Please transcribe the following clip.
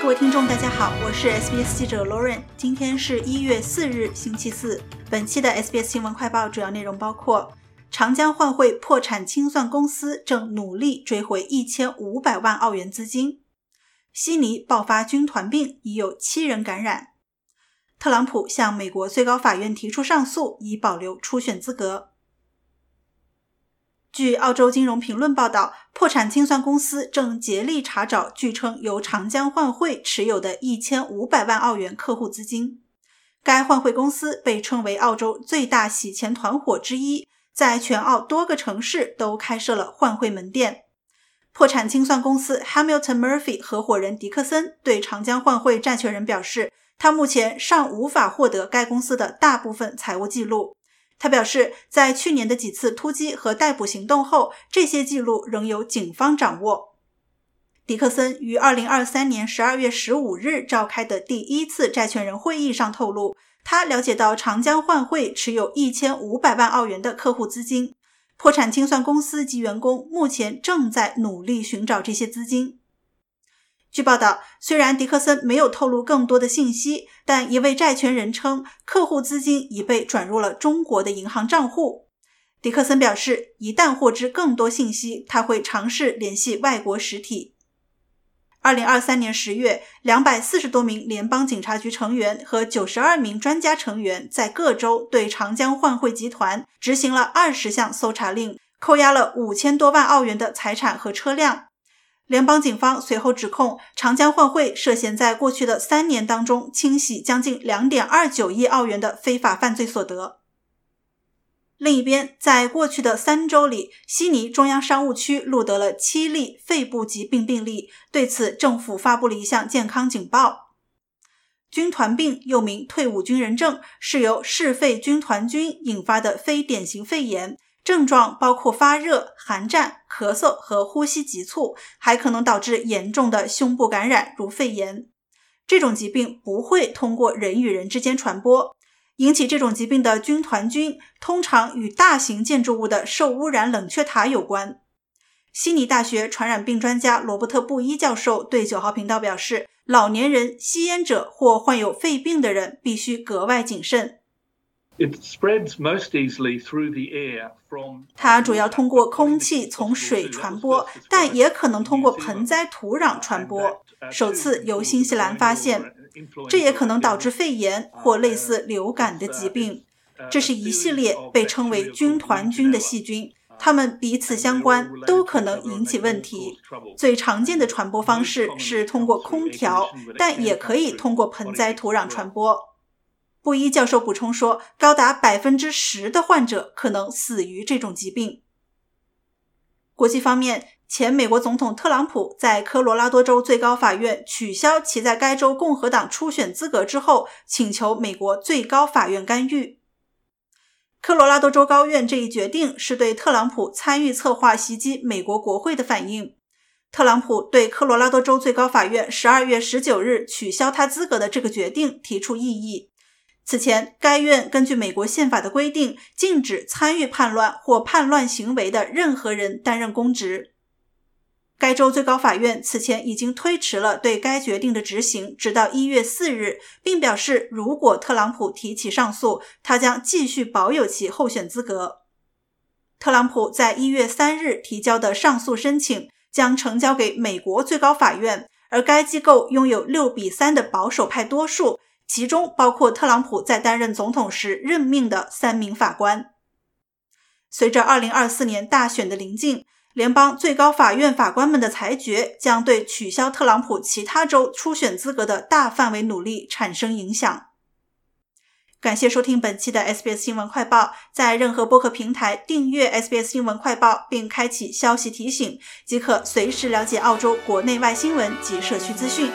各位听众大家好，我是 SBS 记者 Lauren。今天是一月四日，星期四。本期的 SBS 新闻快报主要内容包括：长江换汇破产清算公司正努力追回一千五百万澳元资金；悉尼爆发军团病，已有七人感染；特朗普向美国最高法院提出上诉，以保留初选资格。据澳洲金融评论报道，破产清算公司正竭力查找据称由长江换汇持有的一千五百万澳元客户资金。该换汇公司被称为澳洲最大洗钱团伙之一，在全澳多个城市都开设了换汇门店。破产清算公司 Hamilton Murphy 合伙人迪克森对长江换汇债权人表示，他目前尚无法获得该公司的大部分财务记录。他表示，在去年的几次突击和逮捕行动后，这些记录仍由警方掌握。迪克森于二零二三年十二月十五日召开的第一次债权人会议上透露，他了解到长江换汇持有一千五百万澳元的客户资金，破产清算公司及员工目前正在努力寻找这些资金。据报道，虽然迪克森没有透露更多的信息，但一位债权人称，客户资金已被转入了中国的银行账户。迪克森表示，一旦获知更多信息，他会尝试联系外国实体。二零二三年十月，两百四十多名联邦警察局成员和九十二名专家成员在各州对长江换汇集团执行了二十项搜查令，扣押了五千多万澳元的财产和车辆。联邦警方随后指控长江换汇涉嫌在过去的三年当中清洗将近两点二九亿澳元的非法犯罪所得。另一边，在过去的三周里，悉尼中央商务区录得了七例肺部疾病病例，对此政府发布了一项健康警报。军团病又名退伍军人症，是由嗜肺军团菌引发的非典型肺炎。症状包括发热、寒战、咳嗽和呼吸急促，还可能导致严重的胸部感染，如肺炎。这种疾病不会通过人与人之间传播。引起这种疾病的军团菌通常与大型建筑物的受污染冷却塔有关。悉尼大学传染病专家罗伯特·布伊教授对九号频道表示：“老年人、吸烟者或患有肺病的人必须格外谨慎。”它主要通过空气从水传播，但也可能通过盆栽土壤传播。首次由新西兰发现，这也可能导致肺炎或类似流感的疾病。这是一系列被称为军团菌的细菌，它们彼此相关，都可能引起问题。最常见的传播方式是通过空调，但也可以通过盆栽土壤传播。布伊教授补充说，高达百分之十的患者可能死于这种疾病。国际方面，前美国总统特朗普在科罗拉多州最高法院取消其在该州共和党初选资格之后，请求美国最高法院干预。科罗拉多州高院这一决定是对特朗普参与策划袭击美国国会的反应。特朗普对科罗拉多州最高法院十二月十九日取消他资格的这个决定提出异议。此前，该院根据美国宪法的规定，禁止参与叛乱或叛乱行为的任何人担任公职。该州最高法院此前已经推迟了对该决定的执行，直到一月四日，并表示，如果特朗普提起上诉，他将继续保有其候选资格。特朗普在一月三日提交的上诉申请将呈交给美国最高法院，而该机构拥有六比三的保守派多数。其中包括特朗普在担任总统时任命的三名法官。随着2024年大选的临近，联邦最高法院法官们的裁决将对取消特朗普其他州初选资格的大范围努力产生影响。感谢收听本期的 SBS 新闻快报，在任何播客平台订阅 SBS 新闻快报，并开启消息提醒，即可随时了解澳洲国内外新闻及社区资讯。